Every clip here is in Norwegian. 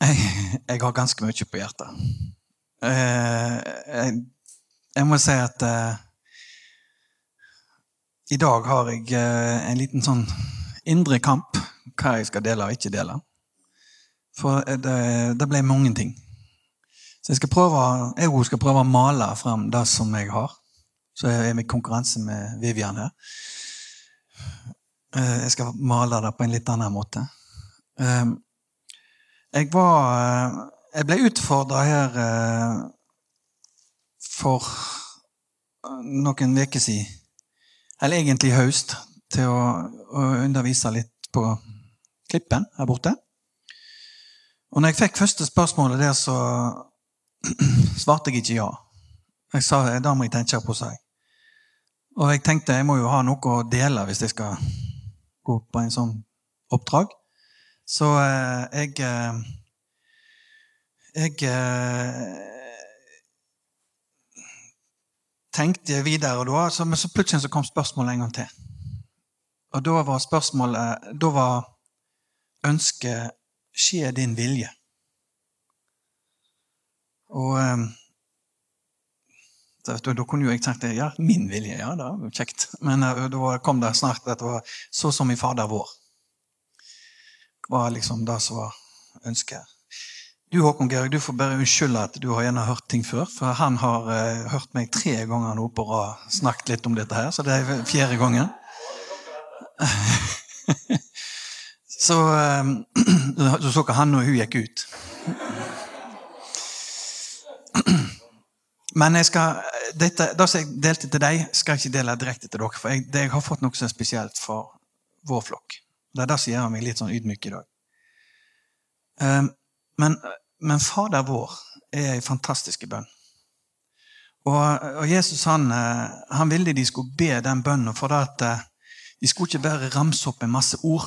Jeg, jeg har ganske mye på hjertet. Eh, jeg, jeg må si at eh, i dag har jeg eh, en liten sånn indre kamp hva jeg skal dele og ikke dele. For det, det ble mange ting. Så jeg skal prøve, jeg skal prøve å male frem det som jeg har. Så jeg er i konkurranse med Vivian her. Jeg skal male det på en litt annen måte. Eh, jeg var eh, Jeg ble utfordra her eh, for noen uker siden, eller egentlig i høst, til å, å, undervise litt på Klippen her borte. Og når jeg fikk første spørsmålet der, så svarte jeg ikke ja. Jeg sa det må jeg tenke på, sa jeg. Og jeg tenkte jeg må jo ha noe å dele hvis jeg skal gå på en sånn oppdrag. Så eh, jeg eh, jeg eh, tenkte videre, da, men så plutselig så kom spørsmålet en gang til. Og da var spørsmålet Da var ønsket Skje din vilje? Og da, da kunne jo jeg sagt ja, min vilje. Ja, det var kjekt. Men da kom det snart at det var så som i Fader vår. Var liksom det som var ønsket. Du Håkon Georg, du får bare unnskylde at du har gjerne hørt ting før. For han har uh, hørt meg tre ganger nå på rad snakket litt om dette her, så det er fjerde gangen. så uh, så så han når hun gikk ut. Men skal, dette, det som jeg delte til deg, skal jeg ikke dele direkte til dere. For jeg, det, jeg har fått noe som er spesielt for vår flokk. Det er det som gjør meg litt sånn ydmyk i dag. Um, men, men, Fader vår er en fantastisk bønn. Og, og, Jesus han, eh, han, ville de skulle be den bønnen, for at eh, de skulle ikke bare ramse opp en masse ord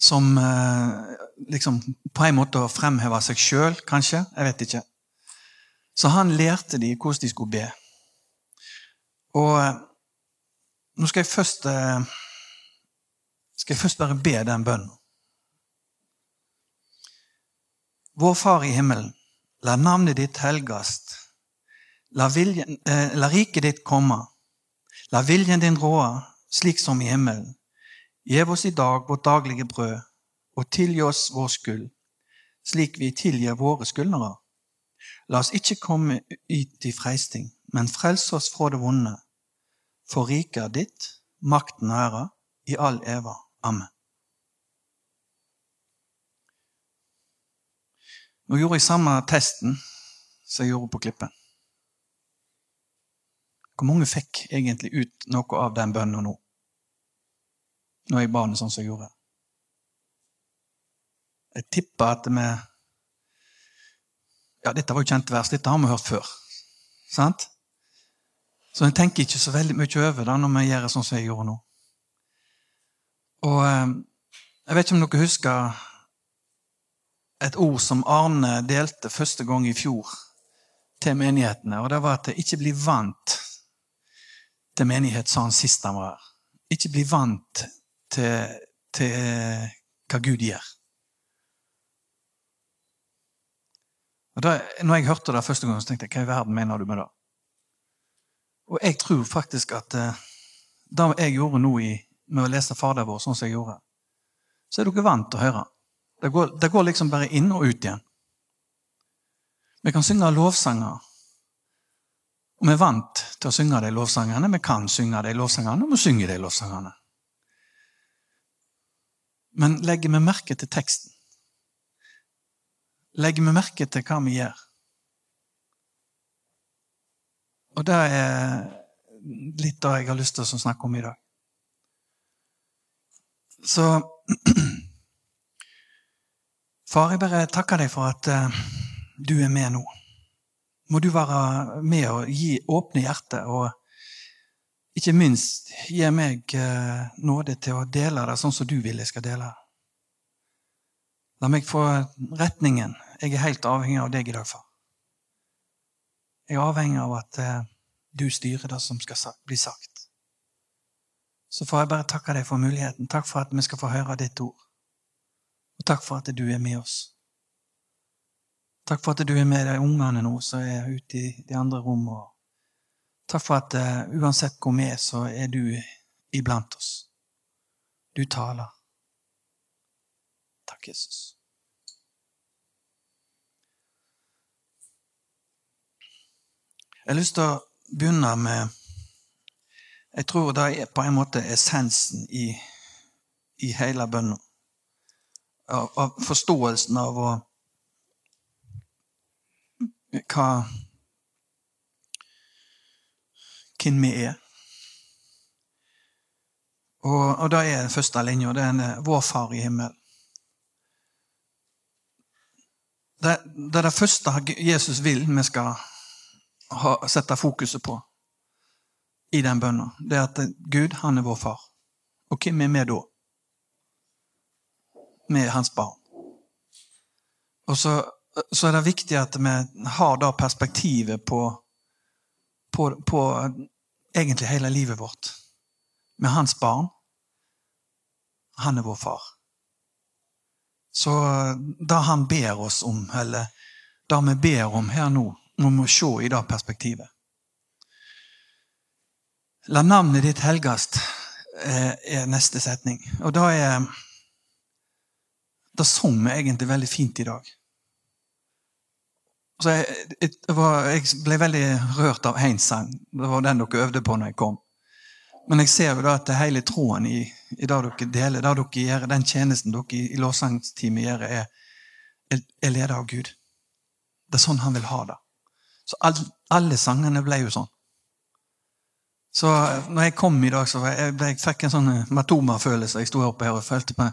som eh, liksom på en måte fremheve seg sjøl, kanskje. Jeg vet ikke. Så han lærte de hvordan de skulle be. Og nå skal jeg først skal jeg først bare be den bønnen. Vår Far i himmelen. La navnet ditt helgast. La, viljen, eh, la riket ditt komme. La viljen din råde, slik som i himmelen. Gjev oss i dag vårt daglige brød, og tilgi oss vår skyld, slik vi tilgir våre skyldnere. La oss ikke komme ut i freisting, men frels oss fra det vonde. For riket ditt, makten og æra, i all eva. Amen. Nå gjorde jeg samme testen som jeg gjorde på Klippen. Hvor mange fikk egentlig ut noe av den bønnen nå? Når jeg ba den sånn som jeg gjorde. Jeg tipper at vi Ja, dette var jo kjent vers. Dette har vi hørt før. Sant? Så jeg tenker ikke så veldig mye over det når vi gjør det sånn som jeg gjorde nå. Og eh, jeg vet ikke om dere husker et ord som Arne delte første gang i fjor til menighetene. Og det var at ikke bli vant til menighet, sa han sist han var her. Ikke bli vant til, til hva Gud gjør. Og da når jeg hørte det første gang, så tenkte jeg hva i verden mener du med det? Og jeg tror faktisk at uh, det jeg gjorde nå i, med å lese Fader vår, sånn som jeg gjorde, så er dere vant til å høre. Det går, det går liksom bare inn og ut igjen. Vi kan synge lovsanger. Og vi er vant til å synge de lovsangene. Vi kan synge de lovsangene, og vi synger de lovsangene. Men legger vi merke til teksten? Legger vi merke til hva vi gjør? Og det er litt det jeg har lyst til å snakke om i dag. Så Far, jeg bare takker deg for at uh, du er med nå. Må du være med og gi åpne hjerter, og ikke minst gi meg uh, nåde til å dele det sånn som du vil jeg skal dele. La meg få retningen. Jeg er helt avhengig av deg i dag, far. Jeg er avhengig av at uh, du styrer det som skal bli sagt. Så får jeg bare takke deg for muligheten. Takk for at vi skal få høre ditt ord. Og takk for at du er med oss. Takk for at du er med de ungene nå som er ute i de andre rommene. Takk for at uh, uansett hvor vi er, så er du iblant oss. Du taler. Takk, Jesus. Jeg har lyst til å begynne med Jeg tror det er på en måte essensen i, i hele bønna. Av, av, forståelsen av å, hva hvem vi er. Og, og det er den første linja. Det er vår Far i himmelen. Det, det, er det første Jesus vil vi skal ha, sette fokuset på i den bønna. Det er at Gud, han er vår far. Og hvem er vi da? Vi er hans barn. Og så, så er det viktig at vi har det perspektivet på på, på egentlig hele livet vårt. Med hans barn. Han er vår far. Så det han ber oss om, eller det vi ber om her nå, må vi se i det perspektivet. La navnet ditt helgast, eh, er neste setning. Og da er Da sang vi egentlig veldig fint i dag. Så jeg, jeg, ble veldig rørt av Heinz sang. Det var den dere øvde på når jeg kom. Men jeg ser jo da at hele tråden i, i det dere deler, det dere gjør, den tjenesten dere i, i lovsangsteamet gjør, er, er ledet av Gud. Det er sånn han vil ha det. Så all, alle sangene ble jo sånn. Så når jeg kom i dag, så jeg, jeg fikk en sånn matoma-følelse. Jeg sto oppe her og følte på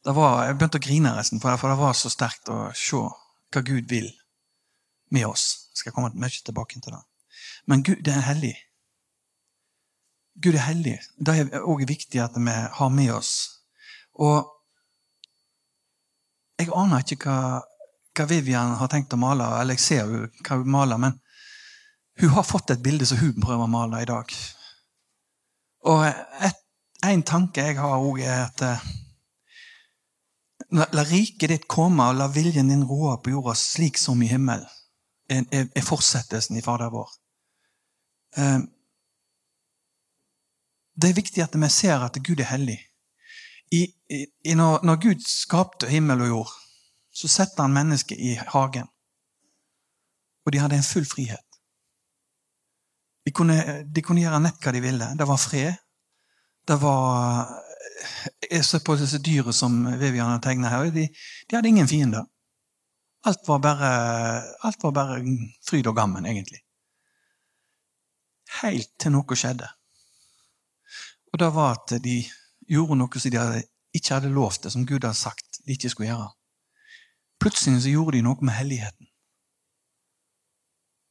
det var, Jeg begynte å grine resten, for det var så sterkt å se hva Gud vil med oss. Jeg skal komme mye tilbake til det. Men Gud er hellig. Gud er hellig. Det er òg viktig at vi har med oss. Og jeg aner ikke hva, hva Vivian har tenkt å male, eller jeg ser hva hun maler, men hun har fått et bilde som hun prøver å male i dag. Og et, en tanke jeg har òg, er at la, La riket ditt komme, og la viljen din råde på jorda slik som i himmelen er, er fortsettelsen i Fader vår. Ehm, det er viktig at vi ser at Gud er hellig. I, i, når, når, Gud skapte himmel og jord, så setter han mennesket i hagen. Og de hadde en full frihet. De kunne, de kunne gjøre nett hva de ville. Det var fred. Det var Jeg ser på disse dyra som Vivian har tegna her. De, de hadde ingen fiender. Alt var bare, alt var bare fryd og gammen, egentlig. Helt til noe skjedde. Og det var at de gjorde noe som de hadde, ikke hadde lovt det, som Gud hadde sagt de ikke skulle gjøre. Plutselig så gjorde de noe med helligheten.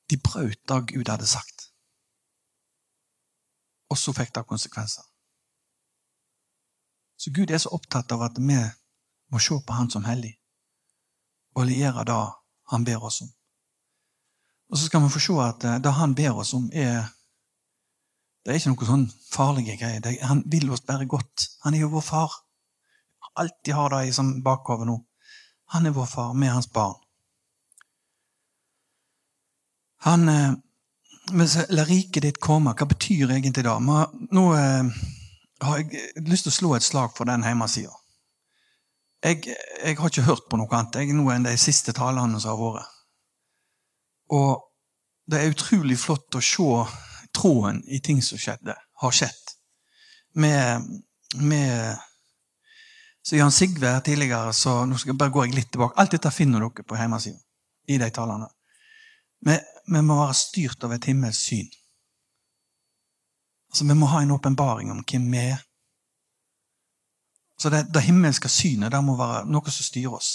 De brøt det Gud hadde sagt. Og så fikk det konsekvenser. Så Gud er så opptatt av at vi må se på Han som hellig og liere det han ber oss om. Og så skal vi få se at eh, det han ber oss om, er det er ikke noe sånn farlige greier. Det, han vil oss bare godt. Han er jo vår far. Alltid har det i som bakhodet nå. Han er vår far, med hans barn. Han eh, La riket ditt komme. Hva betyr egentlig det? Nå eh, har jeg lyst til å slå et slag for den hjemmesida jeg, jeg, har ikke hørt på noe annet jeg, nå enn de siste talene som har vært. Og det er utrolig flott å se tråden i ting som skjedde, har skjedd. Med, med så Jan Sigve her tidligere, så nå skal jeg bare gå litt tilbake. Alt dette finner dere på hjemmesida. i de talene. Vi, vi må være styrt av et himmelsk syn. Altså, Vi må ha en åpenbaring om hvem vi er. Så det, det himmelske synet det må være noe som styrer oss.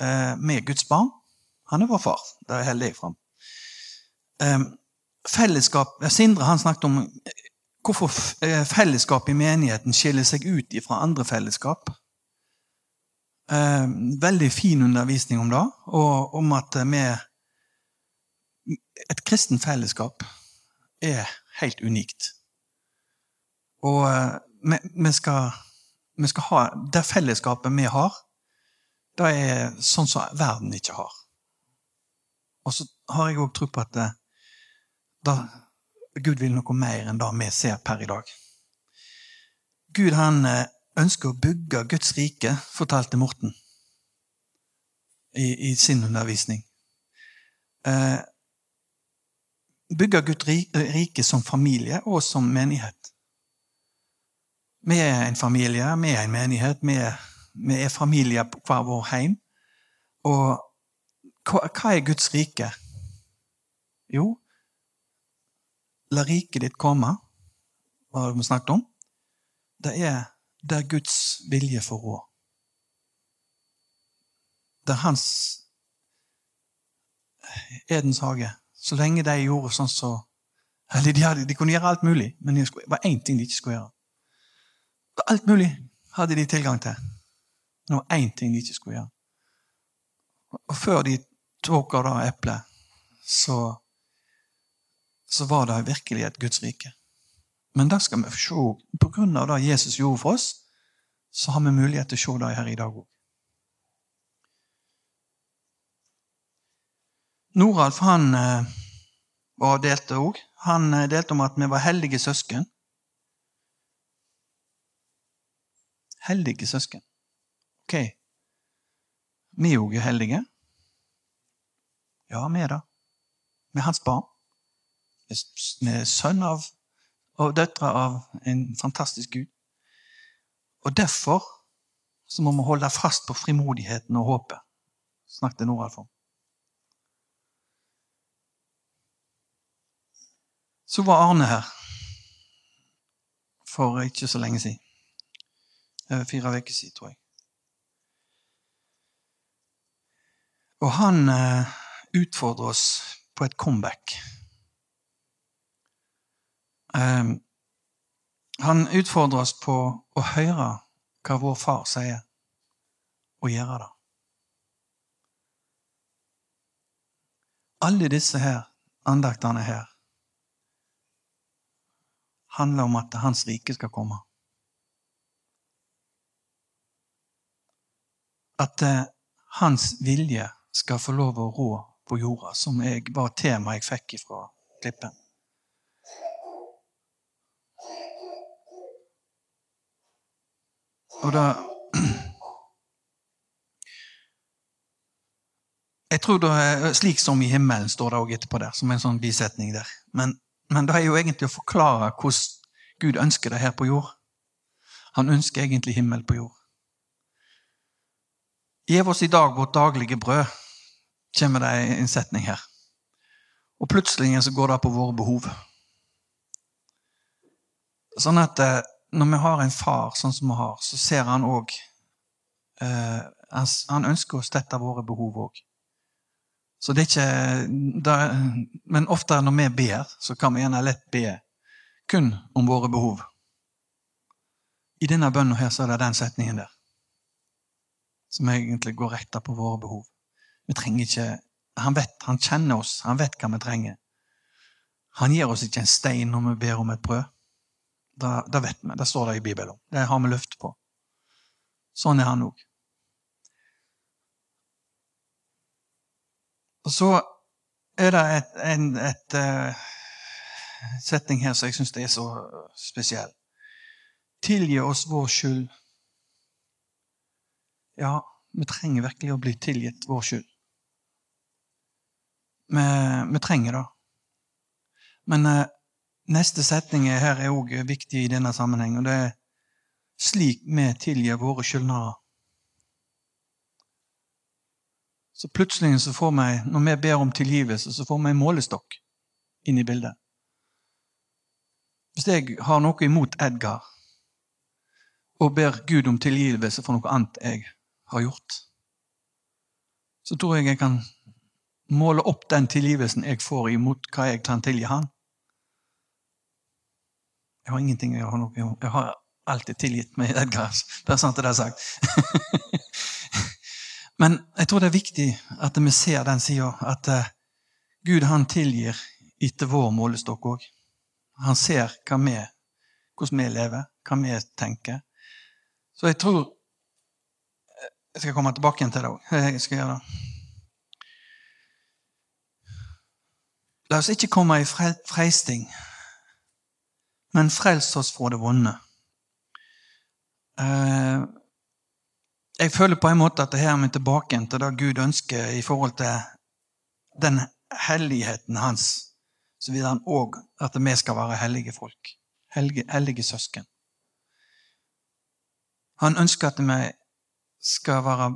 Eh, er Guds barn. Han er vår far. Det holder jeg fram. Eh, fellesskap, Sindre han snakket om hvorfor eh, fellesskap i menigheten skiller seg ut fra andre fellesskap. Eh, veldig fin undervisning om det, og om at vi Et kristen fellesskap er helt unikt. Og eh, vi, vi skal vi skal ha, Det fellesskapet vi har, det er sånn som verden ikke har. Og så har jeg òg tro på at eh, da, Gud vil noe mer enn det vi ser per i dag. Gud han eh, ønsker å bygge Guds rike, fortalte Morten i, i sin undervisning. Eh, bygge Guds rike som familie og som menighet. Vi er en familie, vi er en menighet, vi er, vi er familie på hver vår heim. Og hva, hva er Guds rike? Jo, la riket ditt komme, hva har vi snakket om? Det er der Guds vilje får råd. Det er hans Edens hage. Så lenge de gjorde sånn så eller de, hadde, de kunne gjøre alt mulig, men det var én ting de ikke skulle gjøre. Alt mulig hadde de tilgang til. Men det var én ting de ikke skulle gjøre. Og før de tok av det eplet, så, så var det virkelig et Guds rike. Men da skal vi se. På grunn av det Jesus gjorde for oss, så har vi mulighet til å se det her i dag òg. Noralf han eh, var delte òg. Han eh, delte om at vi var heldige søsken. Heldige søsken. Ok. Vi òg er heldige. Ja, vi er det. Vi er hans barn. Vi er sønn av og døtre av en fantastisk Gud. Og derfor så må vi holde fast på frimodigheten og håpet, snakket Noralf om. Så var Arne her for ikke så lenge siden. Over fire uker siden, tror jeg. Og han eh, utfordrer oss på et comeback. Um, han utfordrer oss på å høre hva vår far sier, og gjøre det. Alle disse her andaktene her handler om at hans rike skal komme. At eh, hans vilje skal få lov å rå på jorda, som jeg, var tema jeg fikk fra klippen. Og da Jeg tror det er slik som i himmelen, står det òg etterpå der, som en sånn bisetning der. Men men det er jo egentlig å forklare hvordan Gud ønsker det her på jord. Han ønsker egentlig himmel på jord. Gjev oss i dag vårt daglige brød, kommer det en setning her. Og plutselig så går det på våre behov. Sånn at eh, når vi har en far sånn som vi har, så ser han òg eh, Han ønsker å stette våre behov òg. Så det er ikke det, Men ofte når vi ber, så kan vi gjerne lett be kun om våre behov. I denne bønnen her så er det den setningen der som egentlig går rett på våre behov. Vi trenger ikke Han vet, han kjenner oss, han vet hva vi trenger. Han gir oss ikke en stein når vi ber om et brød. Da, vet vi. Det står det i Bibelen. Det har vi løft på. Sånn er han òg. Og så er det et, en et, uh, setning her som jeg syns er så spesiell. Tilgi oss vår skyld. Ja, vi trenger virkelig å bli tilgitt vår skyld. Vi, vi trenger det. Men uh, neste setning her er òg viktig i denne sammenheng, og det er slik vi tilgir våre skyldnere. Så plutselig så får vi, når vi ber om tilgivelse, så får vi en målestokk inn i bildet. Hvis jeg har noe imot Edgar og ber Gud om tilgivelse for noe annet jeg har gjort, så tror jeg jeg kan måle opp den tilgivelsen jeg får imot hva jeg kan tilgi han. Jeg har ingenting jeg har noe Jeg har alltid tilgitt meg Edgar. Det er sant det er sagt. Men jeg tror det er viktig at vi ser den sida at uh, Gud han tilgir etter vår målestokk òg. Han ser vi, hvordan vi lever, hva vi tenker. Så jeg tror Jeg skal komme tilbake igjen til det òg. Jeg skal gjøre det. La oss ikke komme i freisting, men frels oss fra det vonde. Eh, jeg føler på en måte at det her er vi tilbake til det Gud ønsker i forhold til den helligheten hans. Så vil han òg at vi skal være hellige folk. Hellige, hellige søsken. Han ønsker at vi skal være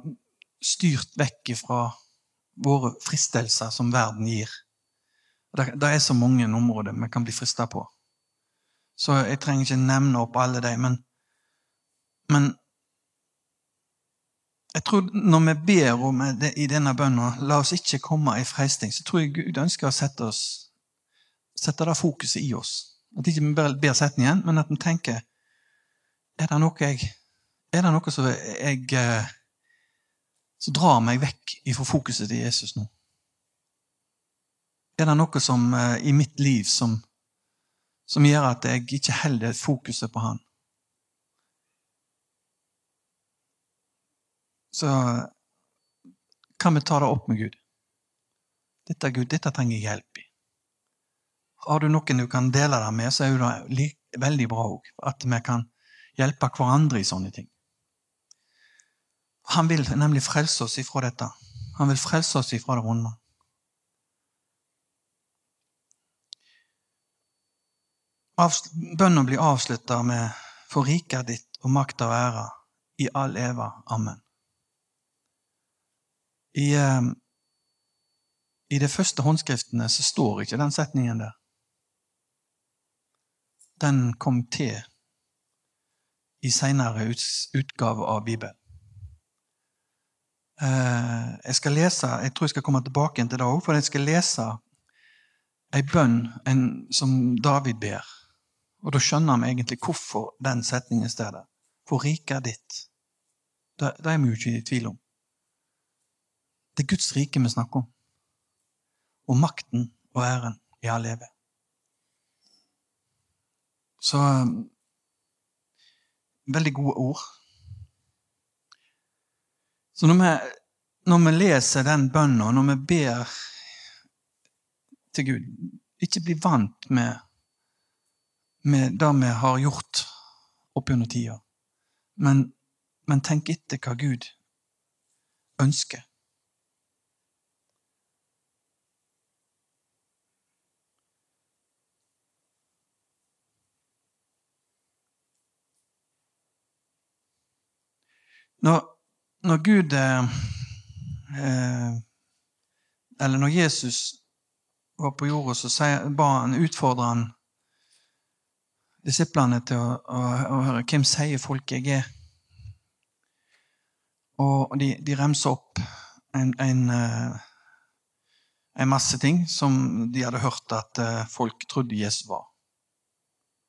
styrt vekk fra våre fristelser som verden gir. Det, det er så mange områder vi kan bli frista på. Så jeg trenger ikke nevne opp alle de, men, men jeg tror når vi ber om det i denne bønna, la oss ikke komme i freisting, så tror jeg Gud ønsker å sette, oss, sette det fokuset i oss. At ikke vi bare ber setningen, men at vi tenker Er det noe jeg Er det noe som jeg eh, Som drar meg vekk ifra fokuset til Jesus nå? Er det noe som, eh, i mitt liv som, som gjør at jeg ikke holder fokuset på Han? Så kan vi ta det opp med Gud. Dette, Gud, dette trenger jeg hjelp i. Har du noen du kan dele det med, så er det veldig bra òg. At vi kan hjelpe hverandre i sånne ting. Han vil nemlig frelse oss ifra dette. Han vil frelse oss ifra det vonde. Bønnen blir avslutta med 'For riket ditt og makt og ære i all eva. Amen'. I, uh, I de første håndskriftene så står ikke den setningen der. Den kom til i seinere utgave av Bibelen. Uh, jeg skal lese, jeg tror jeg skal komme tilbake til det òg, for jeg skal lese ei bønn en, som David ber. Og da skjønner vi egentlig hvorfor den setningen står der. For riket er ditt. Det, det er vi jo ikke i tvil om. Det er Guds rike vi snakker om. Og makten og æren i all evig. Så Veldig gode ord. Så når vi, når vi leser den bønna, når vi ber til Gud Ikke bli vant med med det vi har gjort opp gjennom tida. Men, men tenk etter hva Gud ønsker. Når, når Gud eh, eh Eller når Jesus var på jorda, så ba han, utfordra han disiplene til å, å, å, høre hvem sier folk jeg er. Og de, de remser opp en, en, eh, en, masse ting som de hadde hørt at eh, folk trodde Jesus var.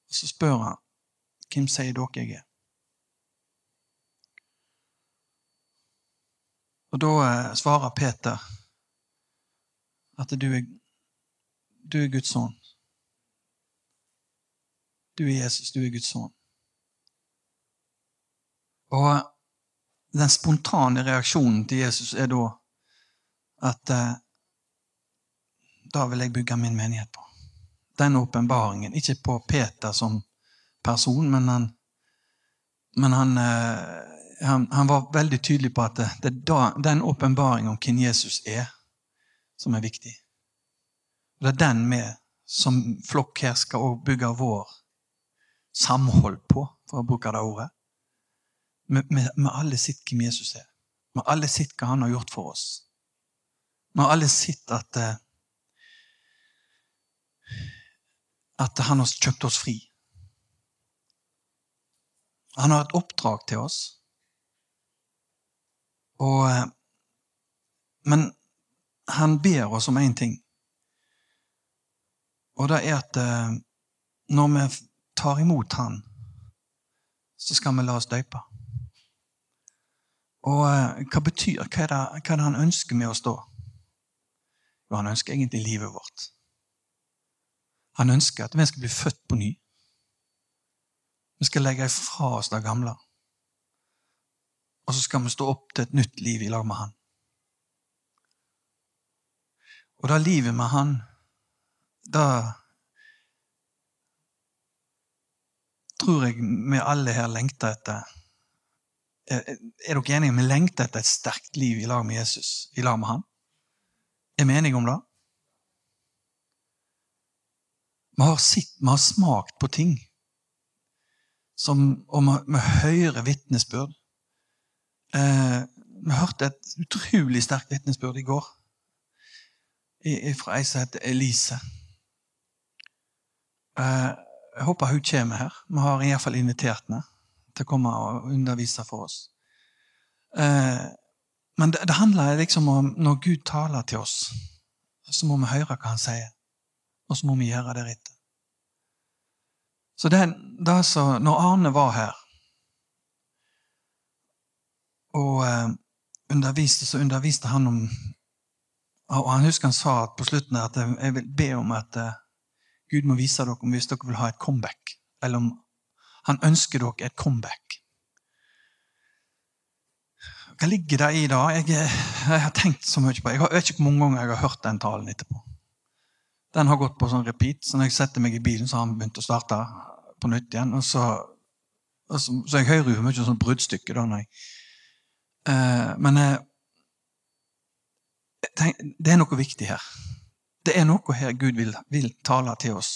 Og så spør han hvem sier dere jeg er. Og da eh, svarer Peter at du er, du er Guds sønn. Du er Jesus, du er Guds sønn. Og den spontane reaksjonen til Jesus er da at eh, da vil jeg bygge min menighet på. Den åpenbaringen. Ikke på Peter som person, men han, men han, eh, han, han var veldig tydelig på at det er den åpenbaringen om hvem Jesus er, som er viktig. Det er den vi som flokk her skal bygge vår samhold på, for å bruke det ordet. Vi har alle sett hvem Jesus er. Vi har alle sett hva han har gjort for oss. Vi har alle sett at, eh, at han har kjøpt oss fri. Han har et oppdrag til oss. Og, eh, men han ber oss om én ting. Og det er at eh, når vi tar imot Han, så skal vi la oss døype. Og uh, hva betyr hva er, det, hva er det han ønsker med oss da? Jo, han ønsker egentlig livet vårt. Han ønsker at vi skal bli født på ny. Vi skal legge fra oss det gamle. Og så skal vi stå opp til et nytt liv i lag med Han. Og det livet med Han, da tror jeg vi alle her lengter etter Er er dere enige? Vi lengter etter et sterkt liv i lag med Jesus, i lag med han? Er vi enige om det? Vi har, sitt, vi har smakt på ting som, og vi, vi hører vitnesbyrd. Eh, vi hørte et utrolig sterkt vitnesbyrd i går fra ei som heter Elise. Eh, jeg håper hun kommer her. Vi har iallfall invitert henne til å komme og undervise for oss. Eh, men det, det, handler liksom om når Gud taler til oss, så må vi høre hva han sier. Og så må vi gjøre deretter. Så det, det så, Når Arne var her og eh, underviste, så underviste han om og Han husker han sa at på slutten at jeg vil be om at eh, Gud må vise dere om hvis dere vil ha et comeback. Eller om han ønsker dere et comeback. Hva ligger det i da? Jeg, jeg, har tenkt så mye på Jeg vet ikke hvor mange ganger jeg har hørt den talen etterpå. Den har gått på sånn repeat, så når jeg setter meg i bilen, så har han begynt å starte på nytt igjen. Og så, og så, så jeg hører jo mye sånn bruddstykke da. Når jeg, eh, men eh, tenk, det er noe viktig her. Det er noe her Gud vil, vil tale til oss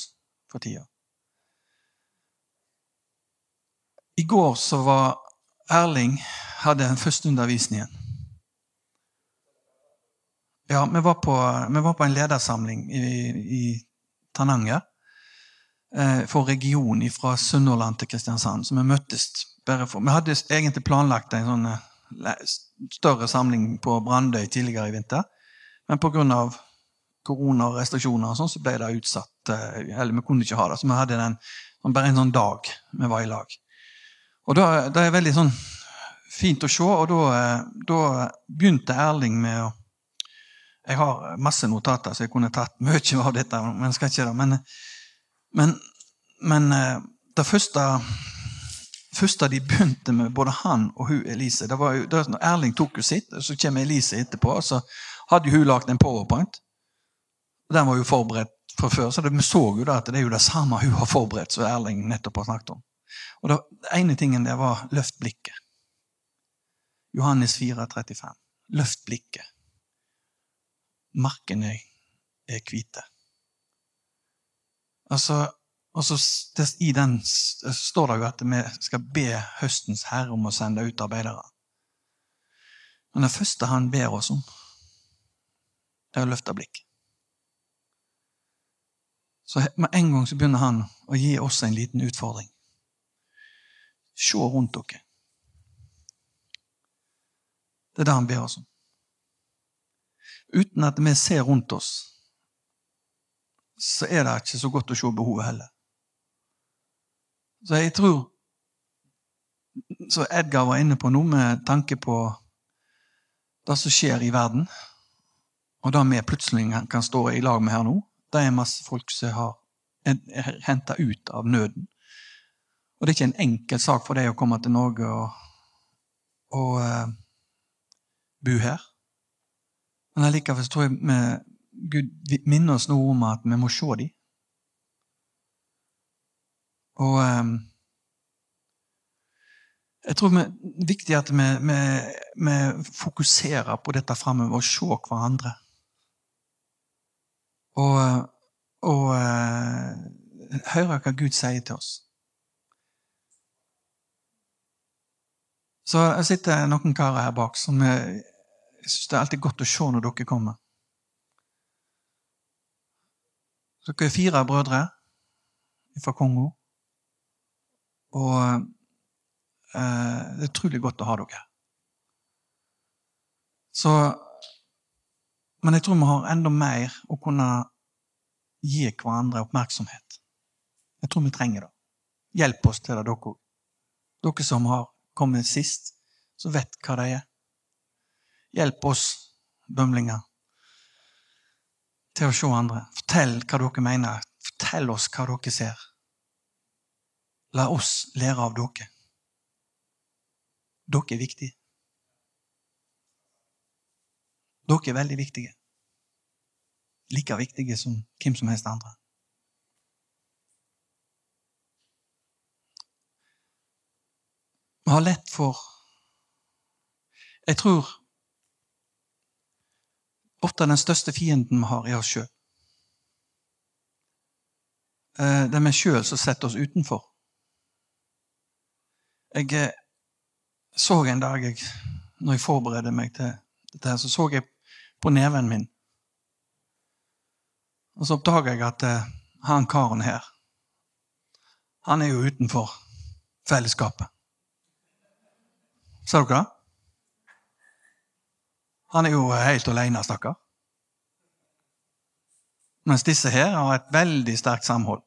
for tida. I går så var Erling hadde den første undervisningen. Ja, vi var på, vi var på en ledersamling i, i Tananger eh, for regionen fra Sunnhordland til Kristiansand. Så vi møttes bare for Vi hadde egentlig planlagt en sånn eh, større samling på Brandøy tidligere i vinter. Men pga korona og restriksjoner og sånn, så ble det utsatt. Eh, eller vi kunne ikke ha det. Så vi hadde den, bare en sånn dag vi var i lag. Og da, Det er veldig sånn fint å se. Og da, eh, da begynte Erling med å Jeg har masse notater, så jeg kunne tatt mye av dette. Men skal ikke det. Men, men, men eh, det første, første de begynte med, både han og hun Elise det var jo, det, Erling tok jo sitt, så kommer Elise etterpå. og så hadde hun lagd en powerpoint. og Den var jo forberedt fra før, så det, vi så jo da at det er jo det samme hun har forberedt som Erling nettopp har snakket om. Og det, ene tingen det var 'løft blikket'. Johannes 4, 35. Løft blikket. Markene er hvite. Altså, altså, I den står det jo at vi skal be høstens herre om å sende ut arbeidere. Men det første han ber oss om, det er å løfte blikket. Så med en gang så begynner han å gi oss en liten utfordring. Se rundt dere. Det er det han ber oss om. Uten at vi ser rundt oss, så er det ikke så godt å se behovet heller. Så jeg tror Så Edgar var inne på noe med tanke på det som skjer i verden, og det vi plutselig kan stå i lag med her nå. Det er masse folk som har henta ut av nøden. Og det er ikke en enkel sak for deg å komme til Norge og, og uh, bo her. Men allikevel tror jeg vi, Gud minner oss noe om at vi må se dem. Og um, jeg tror det er viktig at vi, vi, vi fokuserer på dette framover og ser hverandre. Og, og uh, høre hva Gud sier til oss. Så jeg sitter noen karer her bak som jeg, jeg syns det er alltid godt å se når dere kommer. Dere er fire brødre fra Kongo. Og uh, det er utrolig godt å ha dere. Så men jeg tror vi har enda mer å kunne gi hverandre oppmerksomhet. Jeg tror vi trenger det. Hjelp oss til det, dere òg. Dere som har kommet sist, som vet hva det er. Hjelp oss bømlinger til å se andre. Fortell hva dere mener. Fortell oss hva dere ser. La oss lære av dere. Dere er viktige. Dere er veldig viktige. Like viktige som hvem som helst andre. Vi har lett for Jeg tror ofte den største fienden vi har, er oss sjøl. Eh, det er vi sjøl som setter oss utenfor. Jeg eh, så en dag jeg, når jeg forberedte meg til dette, så så jeg på neven min. Og så oppdaga jeg at eh, han karen her, han er jo utenfor fellesskapet. Ser dere det? Han er jo helt alene, stakkar. Mens disse her har et veldig sterkt samhold.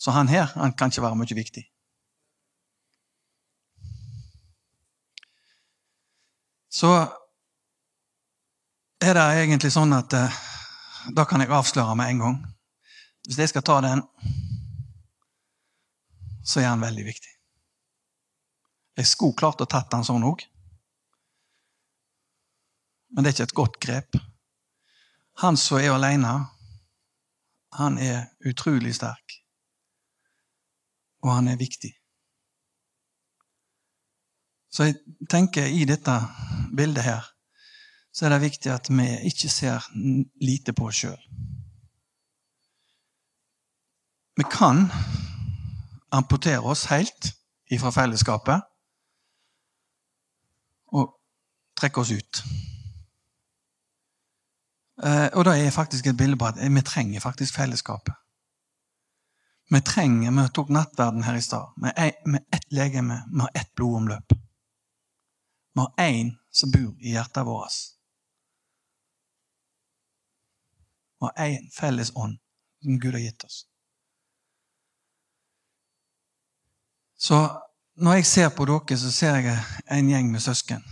Så han her han kan ikke være mye viktig. Så er det egentlig sånn at eh, da kan jeg avsløre med en gang. Hvis jeg skal ta den, så er han veldig viktig. Jeg skulle klart å tatt den sånn òg. Men det er ikke et godt grep. Han som er alene, han er utrolig sterk. Og han er viktig. Så jeg tenker i dette bildet her så er det viktig at vi ikke ser lite på oss sjøl. Vi kan amputere oss helt ifra fellesskapet og trekke oss ut. Eh, og da er faktisk et bilde på at vi trenger faktisk fellesskapet. Vi trenger, Vi tok nattverden her i stad. har ett legeme, vi har ett blodomløp. Vi har én som bor i hjertet vårt. Vi har én felles ånd som Gud har gitt oss. Så når jeg ser på dere, så ser jeg en gjeng med søsken.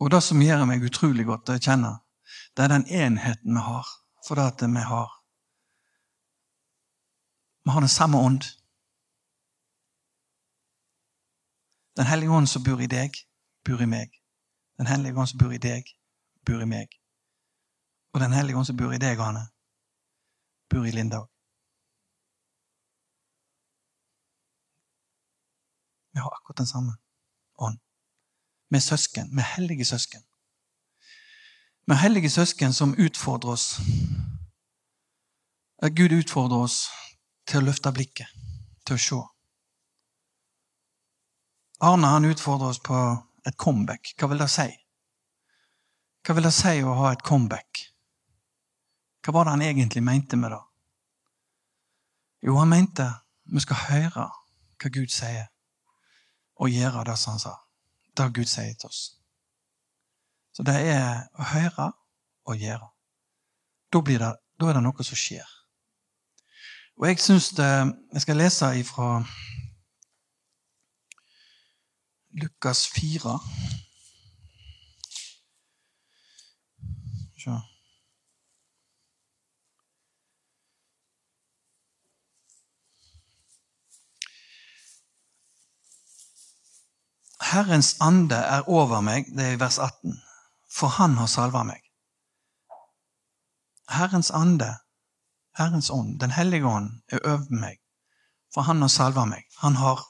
Og det som gjør meg utrolig godt å kjenne, det er den enheten vi har. For det at vi har Vi har den samme ånd. Den hellige ånd som bor i deg, bor i meg. Den hellige ånd som bor i deg, bor i meg. Og den hellige ånd som bor i deg, Hanne, bor i Linda òg. Vi har akkurat den samme ånd. Vi er søsken. Vi er hellige søsken. Vi er hellige søsken som utfordrer oss. Gud utfordrer oss til å løfte blikket, til å se. Arne han utfordrer oss på et comeback. Hva vil det si? Hva vil det si å ha et comeback? Hva var det han egentlig mente med det? Jo, han mente vi skal høre hva Gud sier, og gjøre det som han sa. Det Gud sier til oss. Så det er å høre og gjøre. Da, det, da er det noe som skjer. Og jeg syns det Jeg skal lese ifra Lukas 4. Sjå. Herrens ande er over meg, det er i vers 18 for han har salva meg. Herrens ande, Herrens ånd, Den hellige ånd, er over meg, for han har salva meg. Han har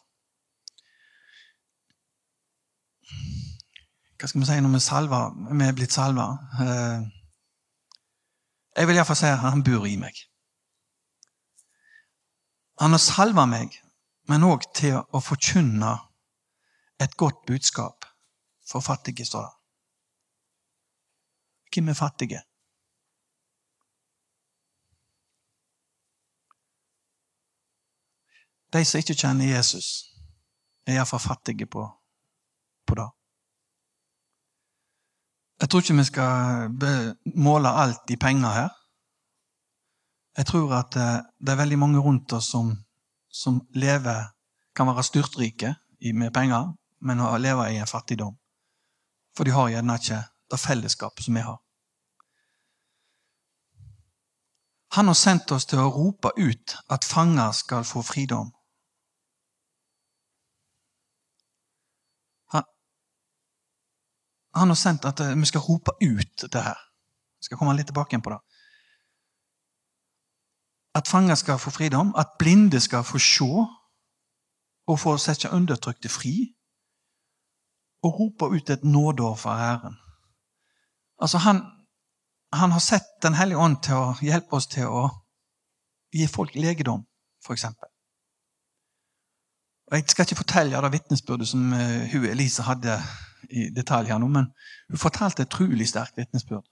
Hva skal vi si når vi salva? Vi er blitt salva. Eh, jeg vil iallfall si at han bor i meg. Han har salva meg, men òg til å forkynne et godt budskap for fattige, står det. Hvem er fattige? De som ikke kjenner Jesus, er iallfall fattige på, på det. Jeg tror ikke vi skal måle alt i penger her. Jeg tror at eh, det er veldig mange rundt oss som, som lever Kan være styrtrike med penger, men lever i en fattigdom. For de har gjerne ikke det fellesskapet som vi har. Han har sendt oss til å rope ut at fanger skal få fridom. Han, han har sendt at eh, vi skal rope ut det her. Jeg skal komme litt tilbake igjen på det. At fanger skal få fridom, at blinde skal få se, og få sette undertrykte fri, og rope ut et nådeår for Herren. Altså, han, han har sett Den hellige ånd til å hjelpe oss til å gi folk legedom, f.eks. Jeg skal ikke fortelle det vitnesbyrdet som uh, hun Elise hadde i detalj her nå, men hun fortalte et utrolig sterkt vitnesbyrd.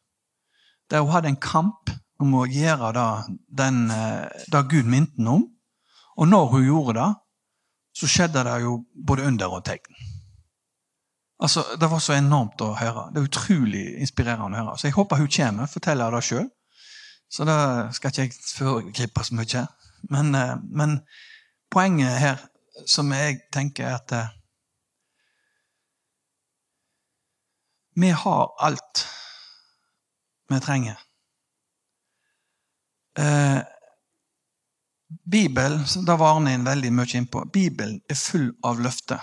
Der hun hadde en kamp om å gjøre det, den, uh, det Gud minte henne om. Og når hun gjorde det, så skjedde det jo både under og tegn. Altså, Det var så enormt å høre. Det er utrolig inspirerende å høre. Så jeg håper hun kommer forteller det sjøl. Så da skal ikke jeg foregripe så mye. Men, uh, men poenget her som jeg tenker er at Vi har alt vi trenger. Eh, Bibelen da var en veldig mye innpå, Bibelen er full av løfter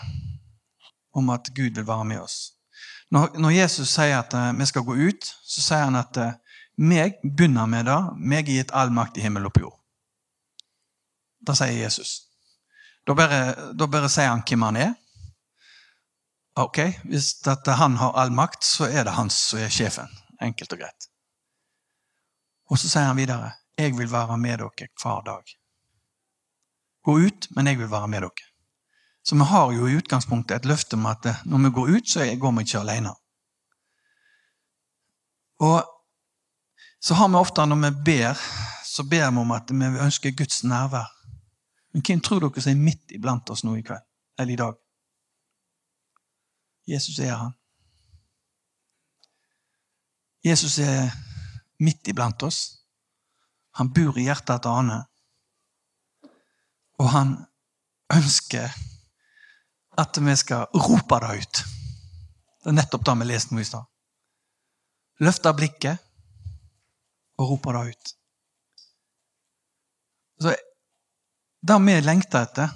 om at Gud vil være med oss. Når, når Jesus sier at eh, vi skal gå ut, så sier han at uh, meg begynner med det. Meg er gitt all makt i himmel og på jord. Det sier Jesus. Da bare, da bare sier han hvem han er. Ok, Hvis han har all makt, så er det han som er sjefen. Enkelt og greit. Og så sier han videre jeg vil være med dere hver dag. Gå ut, men jeg vil være med dere. Så vi har jo i utgangspunktet et løfte om at når vi går ut, så går vi ikke alene. Og så har vi ofte når vi ber, så ber vi om at vi ønsker Guds nærvær. Men hvem tror dere som er midt iblant oss nå i kveld? Eller i dag? Jesus er han. Jesus er midt iblant oss. Han bor i hjertet til Ane. Og han ønsker at vi skal rope det ut. Det er nettopp det vi leste nå i stad. Løfte blikket og rope det ut. Så det vi lengter etter,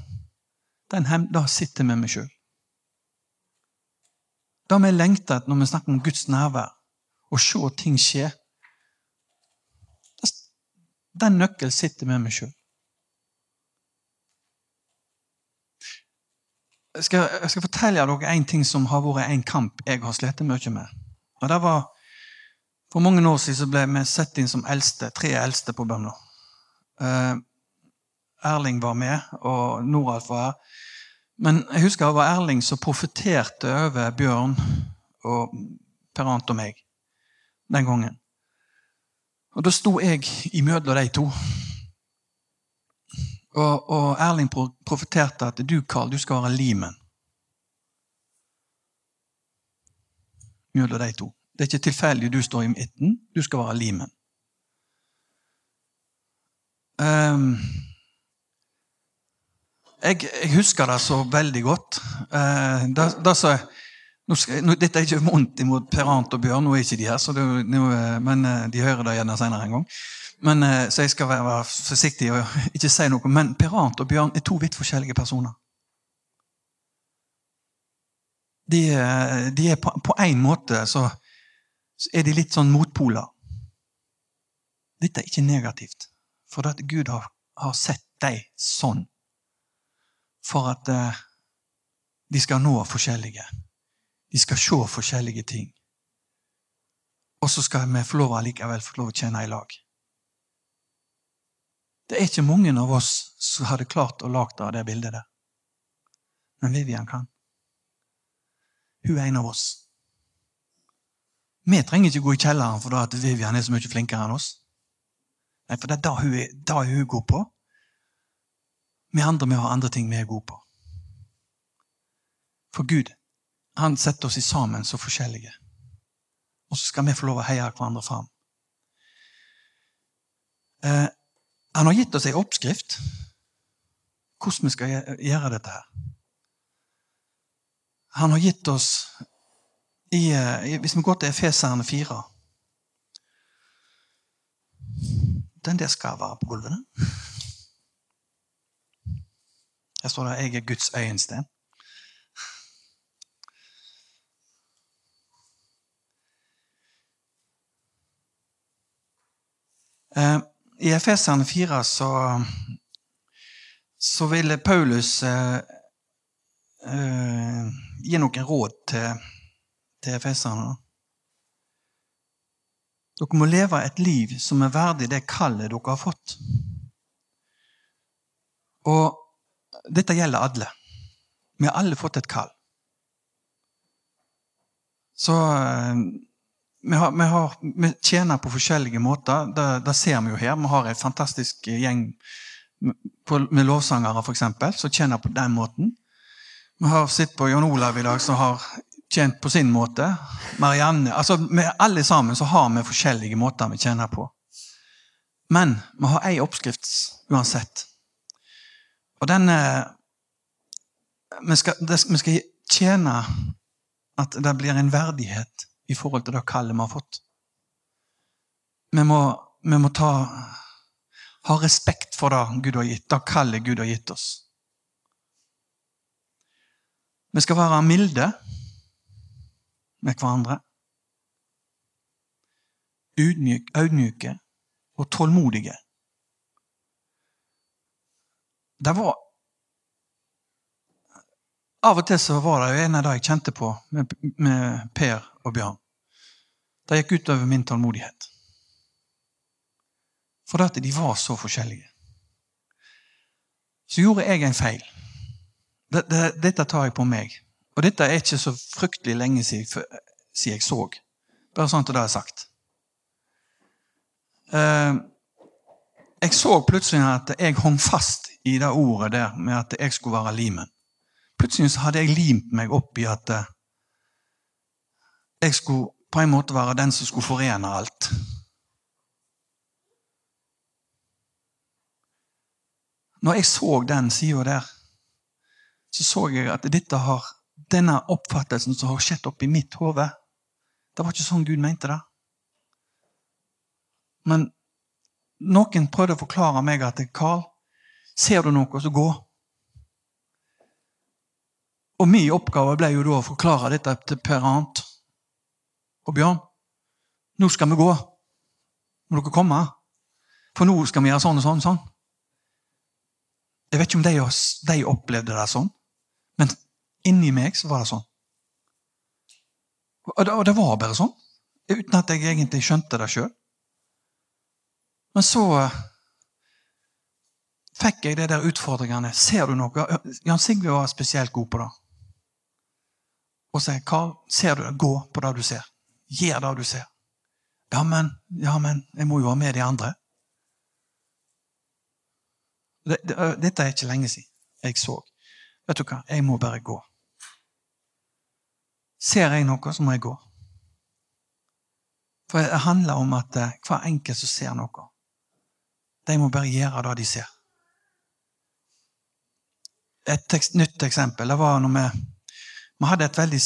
den det sitter med meg sjøl. Det vi lengter når vi snakker om Guds nærvær, å se ting skje Den nøkkelen sitter med meg sjøl. Jeg skal, jeg skal, fortelle dere en ting som har vært en kamp jeg har slitt mye med. Og det var, For mange år siden ble vi satt inn som eldste, tre eldste på Bømlo. Uh, Erling var med, og Noralf var her. Men jeg husker det var Erling som profeterte over Bjørn og Per-Ant og meg den gangen. Og Da sto jeg imellom de to. Og, og Erling profeterte at du, Karl, du skal være limen. Mellom de to. Det er ikke tilfeldig du står i midten. Du skal være limen. Um, jeg, jeg, husker det så veldig godt. Eh, da, da så, nå skal, nå, dette er ikke vondt imot Per Arnt og Bjørn, nå er ikke de her, det, nå, eh, men eh, de hører det gjerne senere en gang. Men, eh, så jeg skal være, være, forsiktig og ikke si noe. Men Per Arnt og Bjørn er to vidt forskjellige personer. De, de er på, én måte så, så, er de litt sånn motpoler. Dette er ikke negativt, for at Gud har, har sett dem sånn for at eh, de skal nå forskjellige. De skal se forskjellige ting. Og så skal vi få lov allikevel få lov å tjene i lag. Det er ikke mange av oss som hadde klart å lage det bildet der. Men Vivian kan. Hun er en av oss. Vi trenger ikke gå i kjelleren for at Vivian er så mye flinkere enn oss. Nei, For det er det hun det hun god på. Vi andre vi har andre ting vi er gode på. For Gud han setter oss i sammen så forskjellige. Og så skal vi få lov å heie hverandre fram. Eh, han har gitt oss ei oppskrift hvordan vi skal gjøre dette her. Han har gitt oss i, eh, Hvis vi går til Efeserne 4 Den der skal være på gulvet. Her står det 'Jeg er Guds øyensten'. Eh, I Efeserne 4 så, så ville Paulus eh, uh, gi noen råd til, til efeserne. Dere må leve et liv som er verdig det kallet dere har fått. Og dette gjelder alle. Vi har alle fått et kall. Så uh, vi, har, vi, har, vi, tjener på forskjellige måter. Det, det, ser vi jo her. Vi har en fantastisk gjeng med lovsangere, f.eks., som tjener på den måten. Vi har sett på Jon Olav i dag, som har tjent på sin måte. Marianne altså Alle sammen så har vi forskjellige måter vi tjener på. Men vi har én oppskrift uansett. Og den vi skal, vi skal tjene at det blir en verdighet i forhold til det kallet vi har fått. Vi må, vi må ta, ha respekt for det Gud har gitt, det kallet Gud har gitt oss. Vi skal være milde med hverandre. Ydmyke og tålmodige. Det var Av og til så var det jo en av de jeg kjente på med, med Per og Bjørn. Det gikk utover min tålmodighet. For at de var så forskjellige. Så gjorde jeg en feil. Dette tar jeg på meg. Og dette er ikke så fryktelig lenge siden, jeg så. Bare sånn at det er sagt. Jeg så plutselig at jeg hang fast i det ordet der med at jeg skulle være limen. Plutselig så hadde jeg limt meg opp i at eh, jeg skulle på en måte være den som skulle forene alt. Når jeg så den sida der, så så jeg at dette har, denne oppfattelsen som har skjedd oppi mitt hode Det var ikke sånn Gud mente det. Men noen prøvde å forklare meg at Karl, ser du noe, så gå. Og min oppgave ble jo da å forklare dette til Per Arnt og Bjørn. Nå skal vi gå. Må dere komme? For nå skal vi gjøre sånn og sånn. sånn. Jeg vet ikke om de, de opplevde det sånn, men inni meg så var det sånn. Og det, og det var bare sånn, uten at jeg egentlig skjønte det sjøl. Men så fikk jeg de der utfordringene. Ser du noe? Jan Sigve var spesielt god på det og sier, 'Karl, ser du det? Gå på det du ser. Gjør det du ser.' Ja, men, ja, men jeg må jo ha med de andre. Dette er ikke lenge siden jeg så. Vet du hva? Jeg må bare gå. Ser jeg noe, så må jeg gå. For det handler om at eh, hver enkelt som ser noe, de må bare gjøre det de ser. Et nytt eksempel det var når vi vi hadde et veldig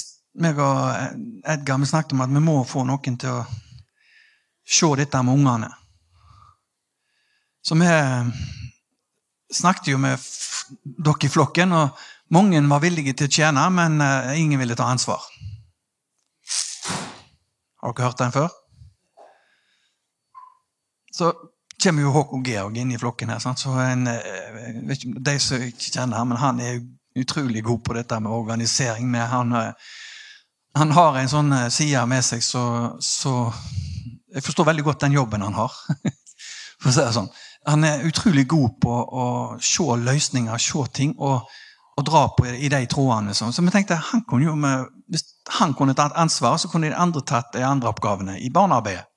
meg og Edgar vi snakket om at vi må få noen til å se dette med ungene. Så vi snakket jo med dere i flokken, og mange var villige til å tjene, men eh, ingen ville ta ansvar. Har dere hørt den før? Så kommer jo Håkon Georg inn i flokken her. Sant? Så en, eh, ikke, De som ikke kjenner ham, men han er utrolig god på dette med organisering. Med han, eh, han, har en sånn eh, side med seg så, så, Jeg forstår veldig godt den jobben han har. for å si det sånn. Han er utrolig god på å se løsninger, se ting, og, og dra på i de trådene. Sånn. Så vi tenkte han kunne jo med, hvis han kunne tatt ansvar, så kunne de andre tatt de andre oppgavene i barnearbeidet.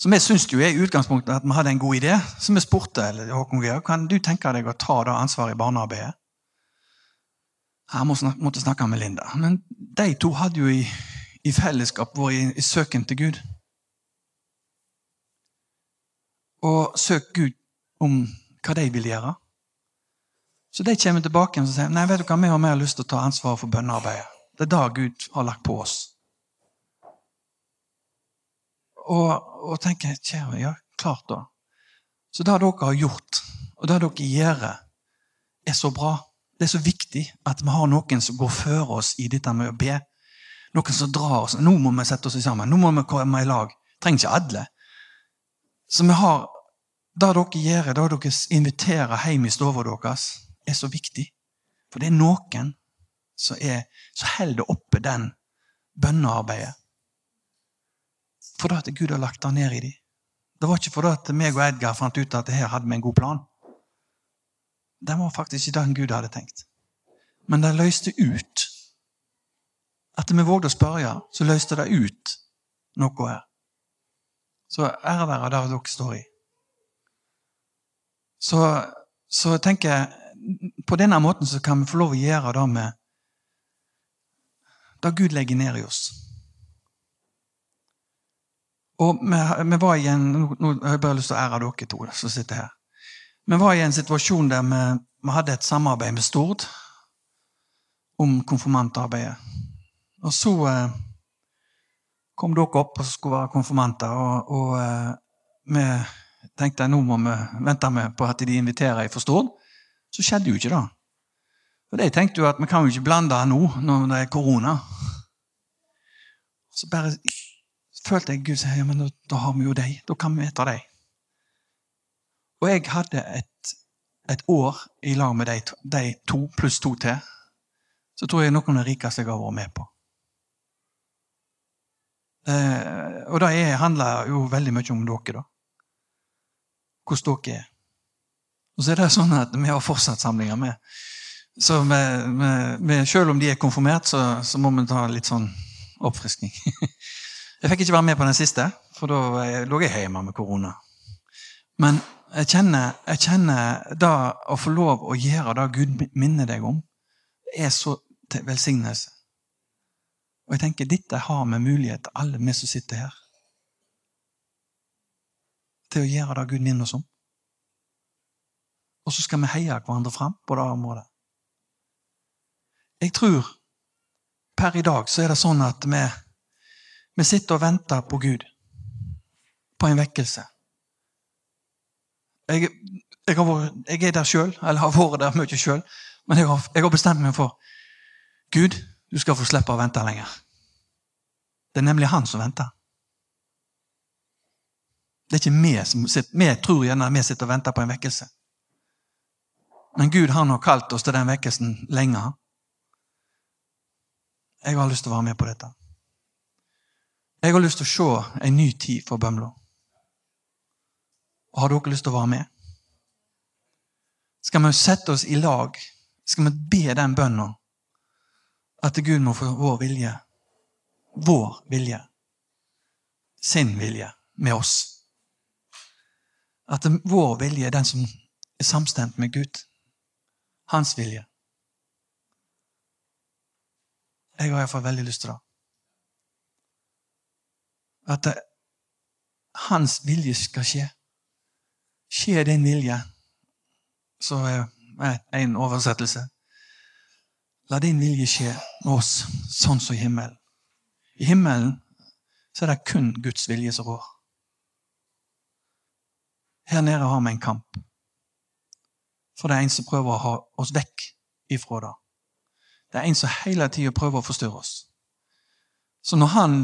Så vi syns jo i utgangspunktet at vi hadde en god idé. Så vi spurte Håkon Georg, kan du tenke deg å ta det ansvaret i barnearbeidet. Jeg måtte snakke med Linda. Men de to hadde jo i, i fellesskap vært i, i søken til Gud. Og søkt Gud om hva de vil gjøre. Så de kommer tilbake og sier nei, vet du hva, vi har mer lyst til å ta ansvar for bønnearbeidet. Det er det Gud har lagt på oss. Og, og tenker kjære, ja, klart da. Så det dere har gjort, og det dere gjør, er så bra. Det er så viktig at vi har noen som går før oss i dette med å be. Noen som drar oss. Nå må vi sette oss sammen. Nå må vi komme i lag. Trenger ikke alle. Så vi har Det dere gjør, det dere inviterer hjem i stua deres, er så viktig. For det er noen som, er, så holder oppe den bønnearbeidet. Fordi at Gud har lagt det ned i dem. Det var ikke fordi at meg og Edgar fant ut at her hadde vi en god plan. Det var faktisk ikke den Gud hadde tenkt. Men det løste ut. Etter vi vågde å spørre, så løste det ut noe her. Så ære være der dere står i. Så, så tenker jeg på denne måten så kan vi få lov å gjøre det med det Gud legger ned i oss. Og vi, vi var i en, Nå har jeg bare lyst til å ære dere to som sitter her. Vi var i en situasjon der vi, vi hadde et samarbeid med Stord om konfirmantarbeidet. Og så eh, kom dere opp og skulle være konfirmanter, og, og eh, vi tenkte nå må vi vente på at de inviterer fra Stord. Så skjedde jo ikke det. For de tenkte jo at vi kan jo ikke blande nå når det er korona. Så bare følte jeg Gud sier ja, men da, da har vi jo deg. Da kan vi vite deg. Og jeg hadde et, et år i lag med de, de to pluss to til. Så tror jeg noen av de rikeste jeg har vært med på. Eh, og det handler jo veldig mye om dere, da. Hvordan dere er. Og så er det sånn at vi har fortsatt samlinger med. Så med, med, med, selv om de er konfirmert, så, så, må vi ta litt sånn oppfriskning. Jeg fikk ikke være med på den siste, for da lå jeg hjemme med korona. Men jeg kjenner, jeg kjenner da å få lov å gjøre det Gud minner deg om, det er så til velsignelse. Og jeg tenker, dette har vi mulighet, alle vi som sitter her, til å gjøre det Gud minner oss om. Og så skal vi heie hverandre fram på det området. Jeg tror per i dag så er det sånn at vi, vi sitter og venter på Gud. På en vekkelse. Jeg, jeg, vært, jeg er der sjøl, eller har vært der mye sjøl, men jeg har, jeg har bestemt meg for Gud, du skal få slippe å vente lenger. Det er nemlig han som venter. Det er ikke vi som sitter, Vi tror gjerne vi sitter og venter på en vekkelse. Men Gud har nok kalt oss til den vekkelsen lenge. Jeg har lyst til å være med på dette. Jeg har lyst til å se en ny tid for Bømlo. Og har dere lyst til å være med? Skal vi sette oss i lag? Skal vi be den bønnen at Gud må få vår vilje? Vår vilje. Sin vilje med oss. At vår vilje er den som er samstemt med Gud hans vilje. Jeg har iallfall veldig lyst til det. At hans vilje skal skje. Skje din vilje, så er en oversettelse. La din vilje skje med oss, sånn som i himmelen. I himmelen så er det kun Guds vilje som rår. Her nede har vi en kamp. For det er en som prøver å ha oss vekk ifra det. Det er en som hele tida prøver å forstyrre oss. Så når han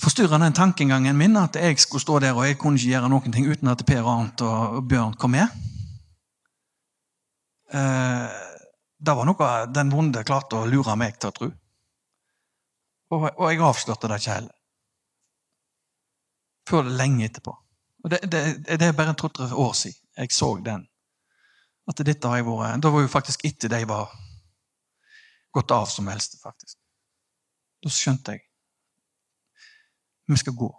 forstyrra den tankegangen min at jeg skulle stå der og jeg kunne ikke gjøre noen ting uten at Per Arnt og Bjørn kom med eh, Det var noe den vonde klarte å lure meg til å tro. Og, og jeg avslørte det ikke heller. Før lenge etterpå. Og det, det, det er bare to-tre år siden jeg så den. At dette har jeg vært Da var jo faktisk etter de var gått av som eldste, faktisk. Da skjønte jeg vi skal gå.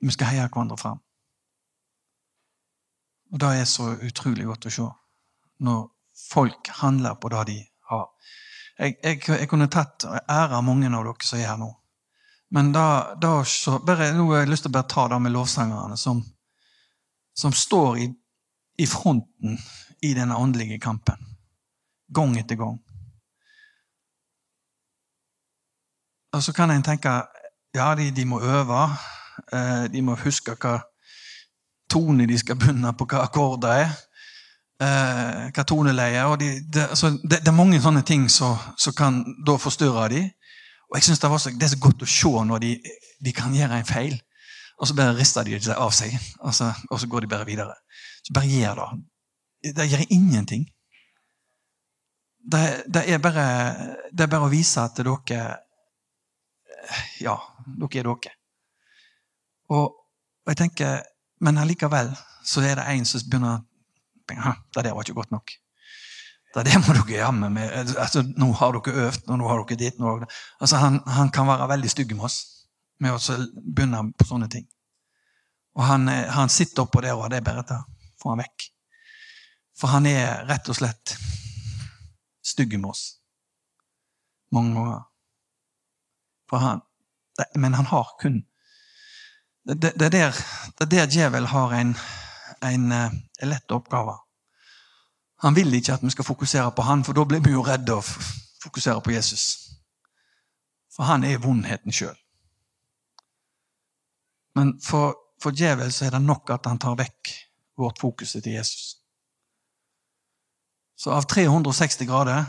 Vi skal heie hverandre fram. Og Det er så utrolig godt å se når folk handler på det de har. Jeg, jeg, jeg kunne tatt og av mange av dere som er her nå. Men da, da så, bare, nå har jeg lyst til å bare ta det med lovsangerne som, som står i i fronten i denne åndelige kampen. Gang etter gang. Og så kan en tenke ja, de, de må øve. Eh, de må huske hva tone de skal begynne på, hva akkorder er. Eh, hva toneleie og de, det, altså, det, det, er mange sånne ting som kan da forstyrre dem. Og jeg synes det, så, det, er så godt å se når de, de kan gjøre en feil, og så bare rister de det av seg. Og så, og så går de bare videre. Så bare gjør det. Det gjør ingenting. det, det, er bare, det er bare å vise at dere Ja, dere er dere. Og, og jeg tenker, Men allikevel så er det en som begynner å Det der var ikke godt nok. Det, det må dere jammen med. Altså, nå har dere øvd, og nå har dere dit. Nå, altså, han, han, kan være veldig stygg med oss med å begynne på sånne ting. Og han, han sitter oppå der, og det er bare å få han vekk. For han er rett og slett stygg med oss. Mange ganger. Han, men han har kun Det, det, det, der, det der djevel har en, en, en eh, lett oppgave. Han vil ikke at vi skal fokusere på han, for da blir vi jo redde å fokusere på Jesus. For han er vondheten sjøl. Men for, for djevel så er det nok at han tar vekk vårt fokus til Jesus. Så av 360 grader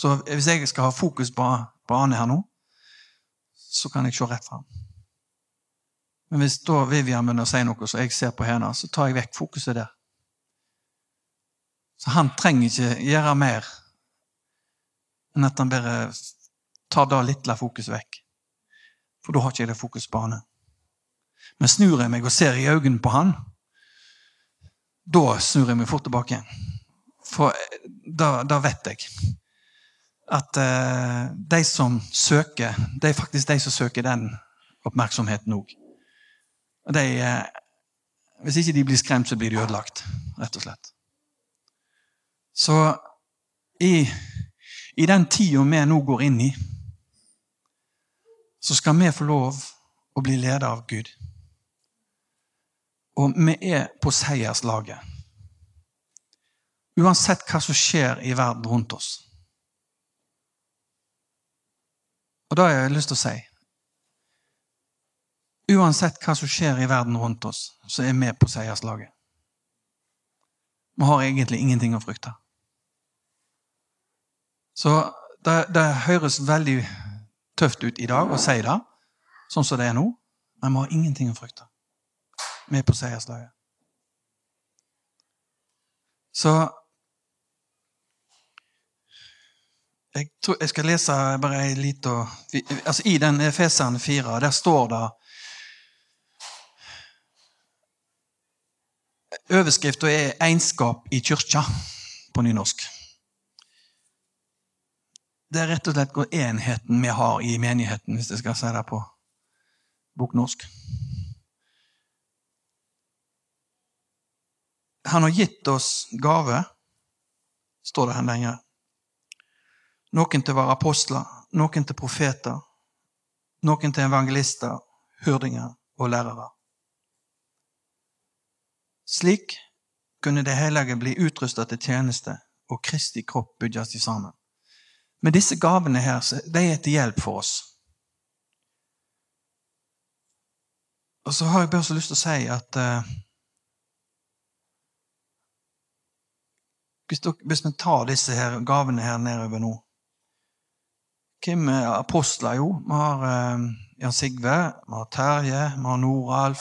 Så hvis jeg skal ha fokus på, på Ane her nå, så kan jeg se rett fram. Men hvis da Vivian begynner å si noe så jeg ser på henne, så tar jeg vekk fokuset der. Så han trenger ikke gjøre mer enn at han bare tar det lille fokuset vekk. For da har ikke jeg det fokus på han. Men snur jeg meg og ser i øynene på han, da snur jeg meg fort tilbake. For da, da vet jeg at uh, de som søker, det er faktisk de som søker den oppmerksomheten òg. Uh, hvis ikke de blir skremt, så blir de ødelagt, rett og slett. Så i, i den tida vi nå går inn i, så skal vi få lov å bli ledet av Gud. Og vi er på seierslaget. Uansett hva som skjer i verden rundt oss. Og da har jeg lyst til å si Uansett hva som skjer i verden rundt oss, så er vi på seierslaget. Vi har egentlig ingenting å frykte. Så det, det høres veldig tøft ut i dag å si det, sånn som det er nå, men vi har ingenting å frykte Vi er på seierslaget. Så jeg, tror, jeg skal lese bare ei lita altså I den Efeseren 4, der står det Overskrifta er 'Einskap i kyrkja' på nynorsk. Det er rett og slett enheten vi har i menigheten, hvis jeg skal si det på boknorsk. Han har gitt oss gave, står det her lenger. Noen til å være apostler, noen til profeter, noen til evangelister, hurdinger og lærere. Slik kunne det hellige bli utrusta til tjeneste og Kristi kropp bygges sammen. Men disse gavene her, de er til hjelp for oss. Og så har jeg bare så lyst til å si at uh, Hvis, dere, hvis vi tar disse her gavene her nedover nå Hvem er apostler? Jo, vi har eh, Jan Sigve, vi har Terje, vi har Noralf.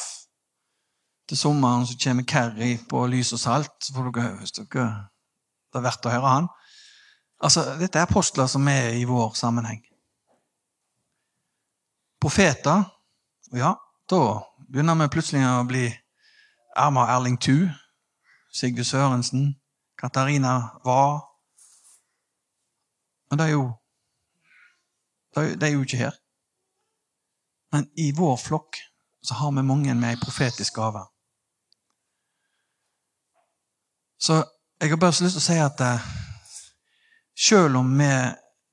Til sommeren så kommer Kerry på Lys og salt. så får dere, hvis dere, Det er verdt å høre han. Altså, Dette er apostler som er i vår sammenheng. Profeter Ja, da begynner vi plutselig å bli Erma Erling Thu, Sigve Sørensen, Katarina var. Men det er jo Det er jo ikke her. Men i vår flokk så har vi mange med ei profetisk gave. Så jeg har bare så lyst til å si at eh, selv om vi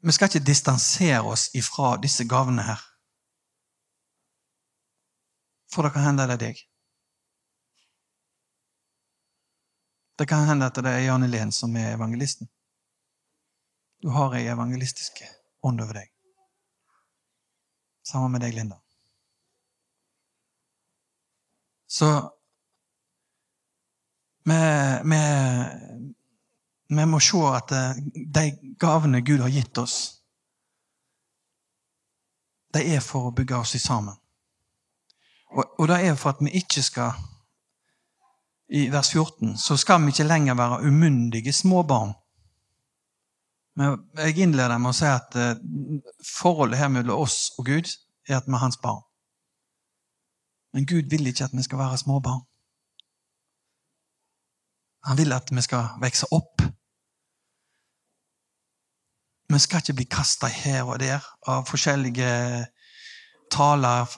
Vi skal ikke distansere oss ifra disse gavene her. For det kan hende det er deg. Det kan hende at det er Jan Elen som er evangelisten. Du har ei evangelistisk ånd over deg. Sammen med deg, Linda. Så vi, vi, vi må se at eh, de gavene Gud har gitt oss, de er for å bygge oss sammen. Og, og det er for at vi ikke skal i vers 14, så skal vi ikke lenger være umyndige småbarn. Men jeg innleder med å si at eh, forholdet her mellom oss og Gud er at vi er hans barn. Men Gud vil ikke at vi skal være småbarn. Han vil at vi skal vokse opp. Vi skal ikke bli kasta her og der av forskjellige taler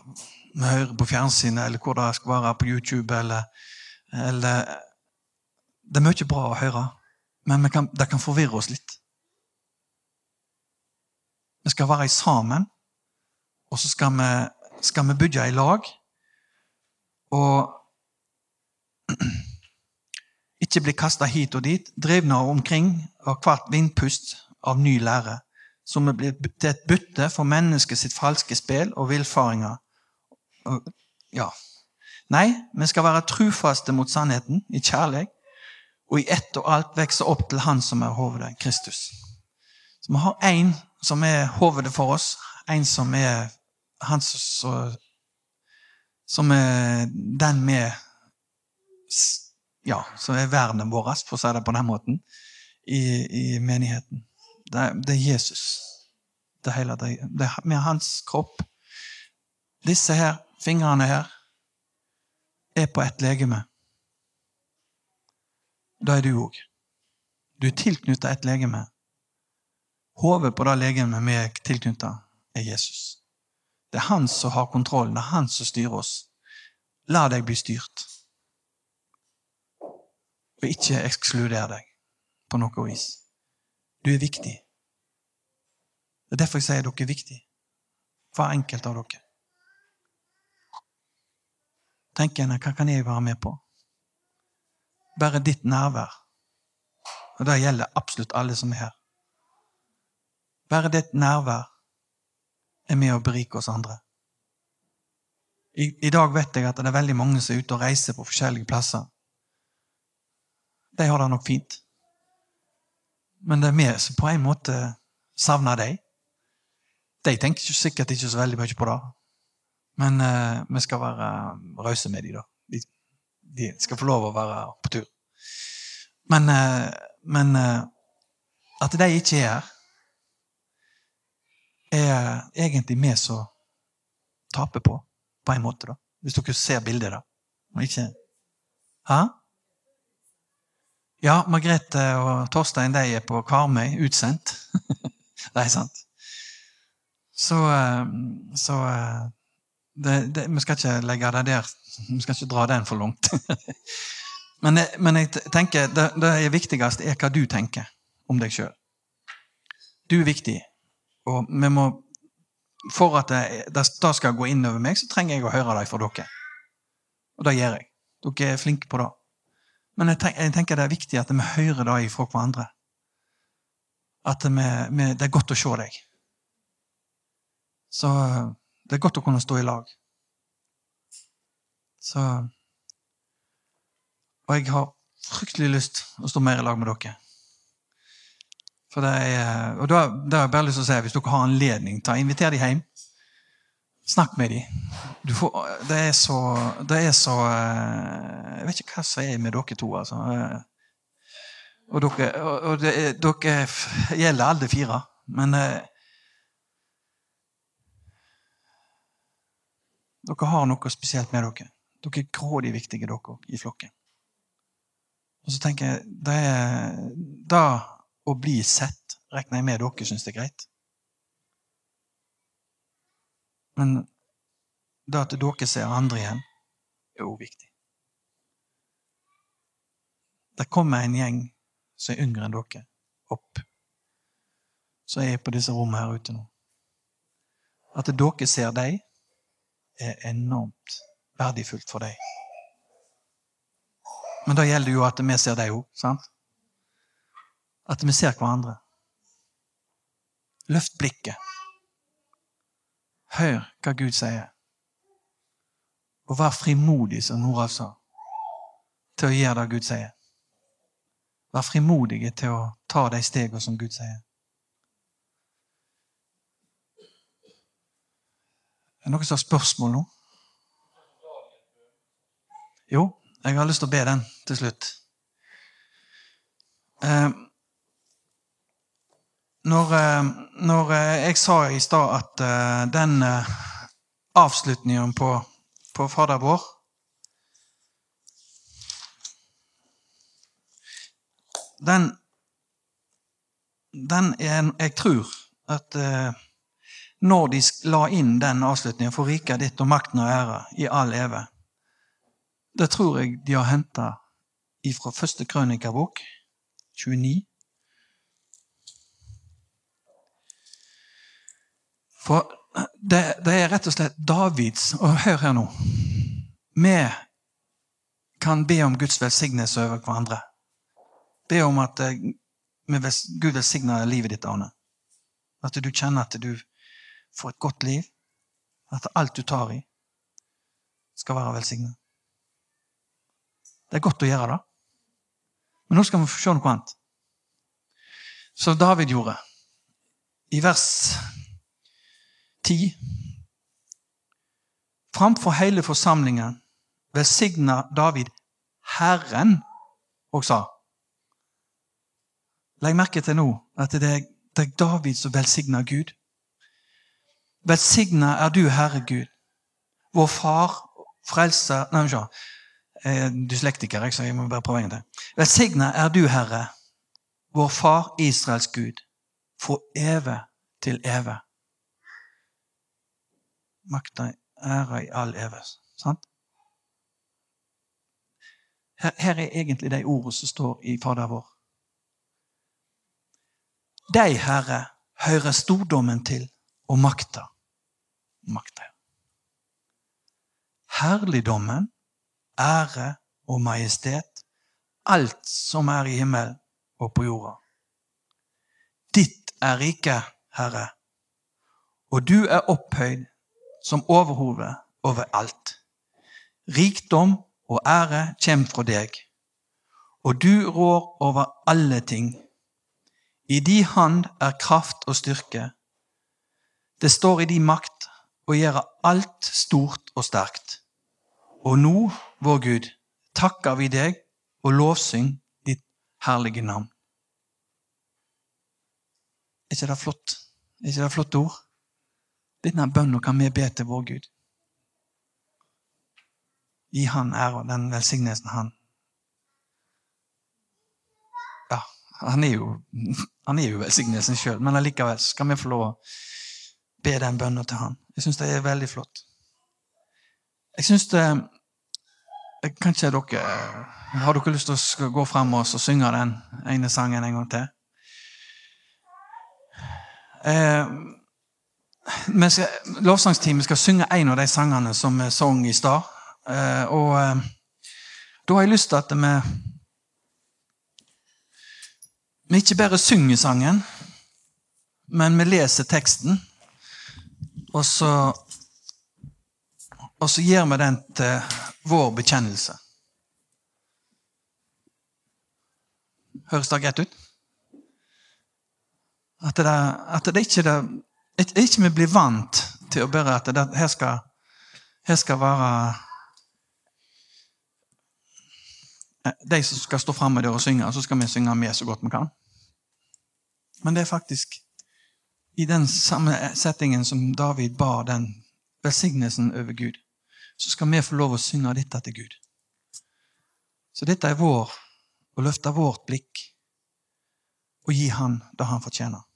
vi hører på fjernsynet, eller hvor det skal være på YouTube. eller, eller Det er mye bra å høre, men kan, det kan forvirre oss litt. Vi skal være sammen, og så skal vi, skal vi bygge i lag. Og ikke bli kasta hit og dit, drevne omkring av hvert vindpust av ny lære, som vi blir til et bytte for mennesket sitt falske spill og villfaringer ja. Nei, vi skal være trufaste mot sannheten i kjærlighet, og i ett og alt vokse opp til Han som er hovedet, Kristus. Så vi har én som er hovedet for oss, en som er han som, som er den med Ja, som er verden vårt, for å si det på den måten, i, i menigheten. Det, det, er Jesus. Det hele, det, det, med hans kropp. Disse her fingrene her, er på ett legeme. Da er du òg. Du er tilknytta et legeme. Hodet på det legemet vi er tilknytta, er Jesus. Det er han som har kontrollen, det er han som styrer oss. La deg bli styrt. Og ikke ekskluder deg på noe vis. Du er viktig. Det er derfor jeg sier dere er viktige. Hver enkelt av dere Tenk en hva kan jeg være med på? Bare ditt nærvær. Og det gjelder absolutt alle som er her. Bare ditt nærvær er med å berike oss andre. I, I, dag vet jeg at det er veldig mange som er ute og reiser på forskjellige plasser. De har det nok fint. Men det er vi som på en måte savner dem. De tenker sikkert ikke så veldig mye på det. Men uh, vi skal være rause med dem, da. De, de, skal få lov å være på tur. Men, uh, men uh, at de ikke er her, er egentlig vi som taper på, på en måte, da. Hvis dere ser bildet, da. Og ikke Hæ? Ja, Margrethe og Torstein de er på Karmøy, utsendt. det er sant. Så, så det, det, vi skal ikke legge det der. Vi skal ikke dra den for langt. men, men, jeg tenker det, det viktigste er hva du tenker om deg sjøl. Du er viktig. Og vi må For at det, det skal gå inn over meg, så trenger jeg å høre det fra dere. Og det gjør jeg. Dere er flinke på det. Men jeg tenker, jeg tenker det er viktig at vi hører det fra hverandre. At vi, vi, det er godt å se deg. Så det er godt å kunne stå i lag. Så Og jeg har fryktelig lyst å stå mer i lag med dere. For det er, og da, da har jeg bare lyst til å si, Hvis dere har anledning, ta, inviter dem hjem. Snakk med dem. Får, det, er så, det er så eh, Jeg vet ikke hva som er med dere to. altså. Og dere, og det, dere gjelder alle fire. Men eh, Dere har noe spesielt med dere. Dere er grådig viktige, dere i flokken. Og så tenker jeg det er da å bli sett regner jeg med dere syns det er greit. Men det at dere ser andre igjen, er òg viktig. Det kommer en gjeng som er yngre enn dere, opp. Som er på disse rommene her ute nå. At dere ser dem, er enormt verdifullt for deg. Men da gjelder det jo at vi ser deg òg. At vi ser hverandre. Løft blikket. Hør hva Gud sier. Og vær frimodig, som Norav sa, til å gjøre det Gud sier. Vær frimodige til å ta de stegene som Gud sier. Er det noen som har spørsmål nå? Jo, Jeg har lyst til å be den til slutt. Eh, når, eh, når eh, jeg sa i stad at eh, den avslutningen på, på Fader vår Den, den er, Jeg tror at når de la inn den avslutningen For riket ditt og makten og ære i all eve, det tror jeg de har henta fra første krønikabok, 29. For det, det, er rett og slett Davids Og hør her nå. Vi kan be om Guds velsignelse over hverandre. Be om at eh, Gud velsigner livet ditt, Arne. At du kjenner at du får et godt liv. At alt du tar i, skal være velsignet. Det er godt å gjøre det. Men nå skal vi se noe annet. Som David gjorde. I vers 10. Framfor hele forsamlingen velsigna David Herren og sa Legg merke til nå at det er, det er David som velsigner Gud. Velsigna er du, Herre Gud, vår Far, Frelser Nei, se. Jeg er dyslektiker, så jeg må bare prøve en til. Velsigna er du, Herre, vår Far, Israels Gud, for evig til evig. Makta ære i all evig. Sant? Her, her, er egentlig de ordene som står i Fader vår. De, Herre, hører stordommen til og makta. Makta. Herligdommen, ære og majestet, alt som er i himmel og på jorda. Ditt er riket, Herre, og du er opphøyd som overhode over alt. Rikdom og ære kommer fra deg, og du rår over alle ting. I di hand er kraft og styrke. Det står i di makt å gjøre alt stort og sterkt. Og nå, vår Gud, takker vi deg og lovsyng ditt herlige navn. Er ikke det flott? Er ikke det flotte ord? Denne bønnen kan vi be til vår Gud. Gi Han ære og den velsignelsen Han Ja, han er jo, han er jo velsignelsen sjøl, men allikevel skal vi få lov å be den bønnen til Han. Jeg syns det er veldig flott. Jeg syns det Kanskje dere Har dere lyst til å gå fram og synge den ene sangen en gang til? Eh, Lovsangsteamet skal synge en av de sangene som vi sang i stad. Eh, og eh, da har jeg lyst til at vi vi ikke bare synger sangen, men vi leser teksten. Og så, og så gir vi den til vår bekjennelse. Høres det greit ut? At det, at det ikke er ikke vi blir vant til å bare at det, her, skal, her skal være eh, De som skal stå framme der og synge, så skal vi synge med så godt vi kan. Men det er faktisk i den samme settingen som David ba den velsignelsen over Gud, så skal vi få lov å synge dette til Gud. Så dette er vår, å løfte vårt blikk og gi Han det Han fortjener.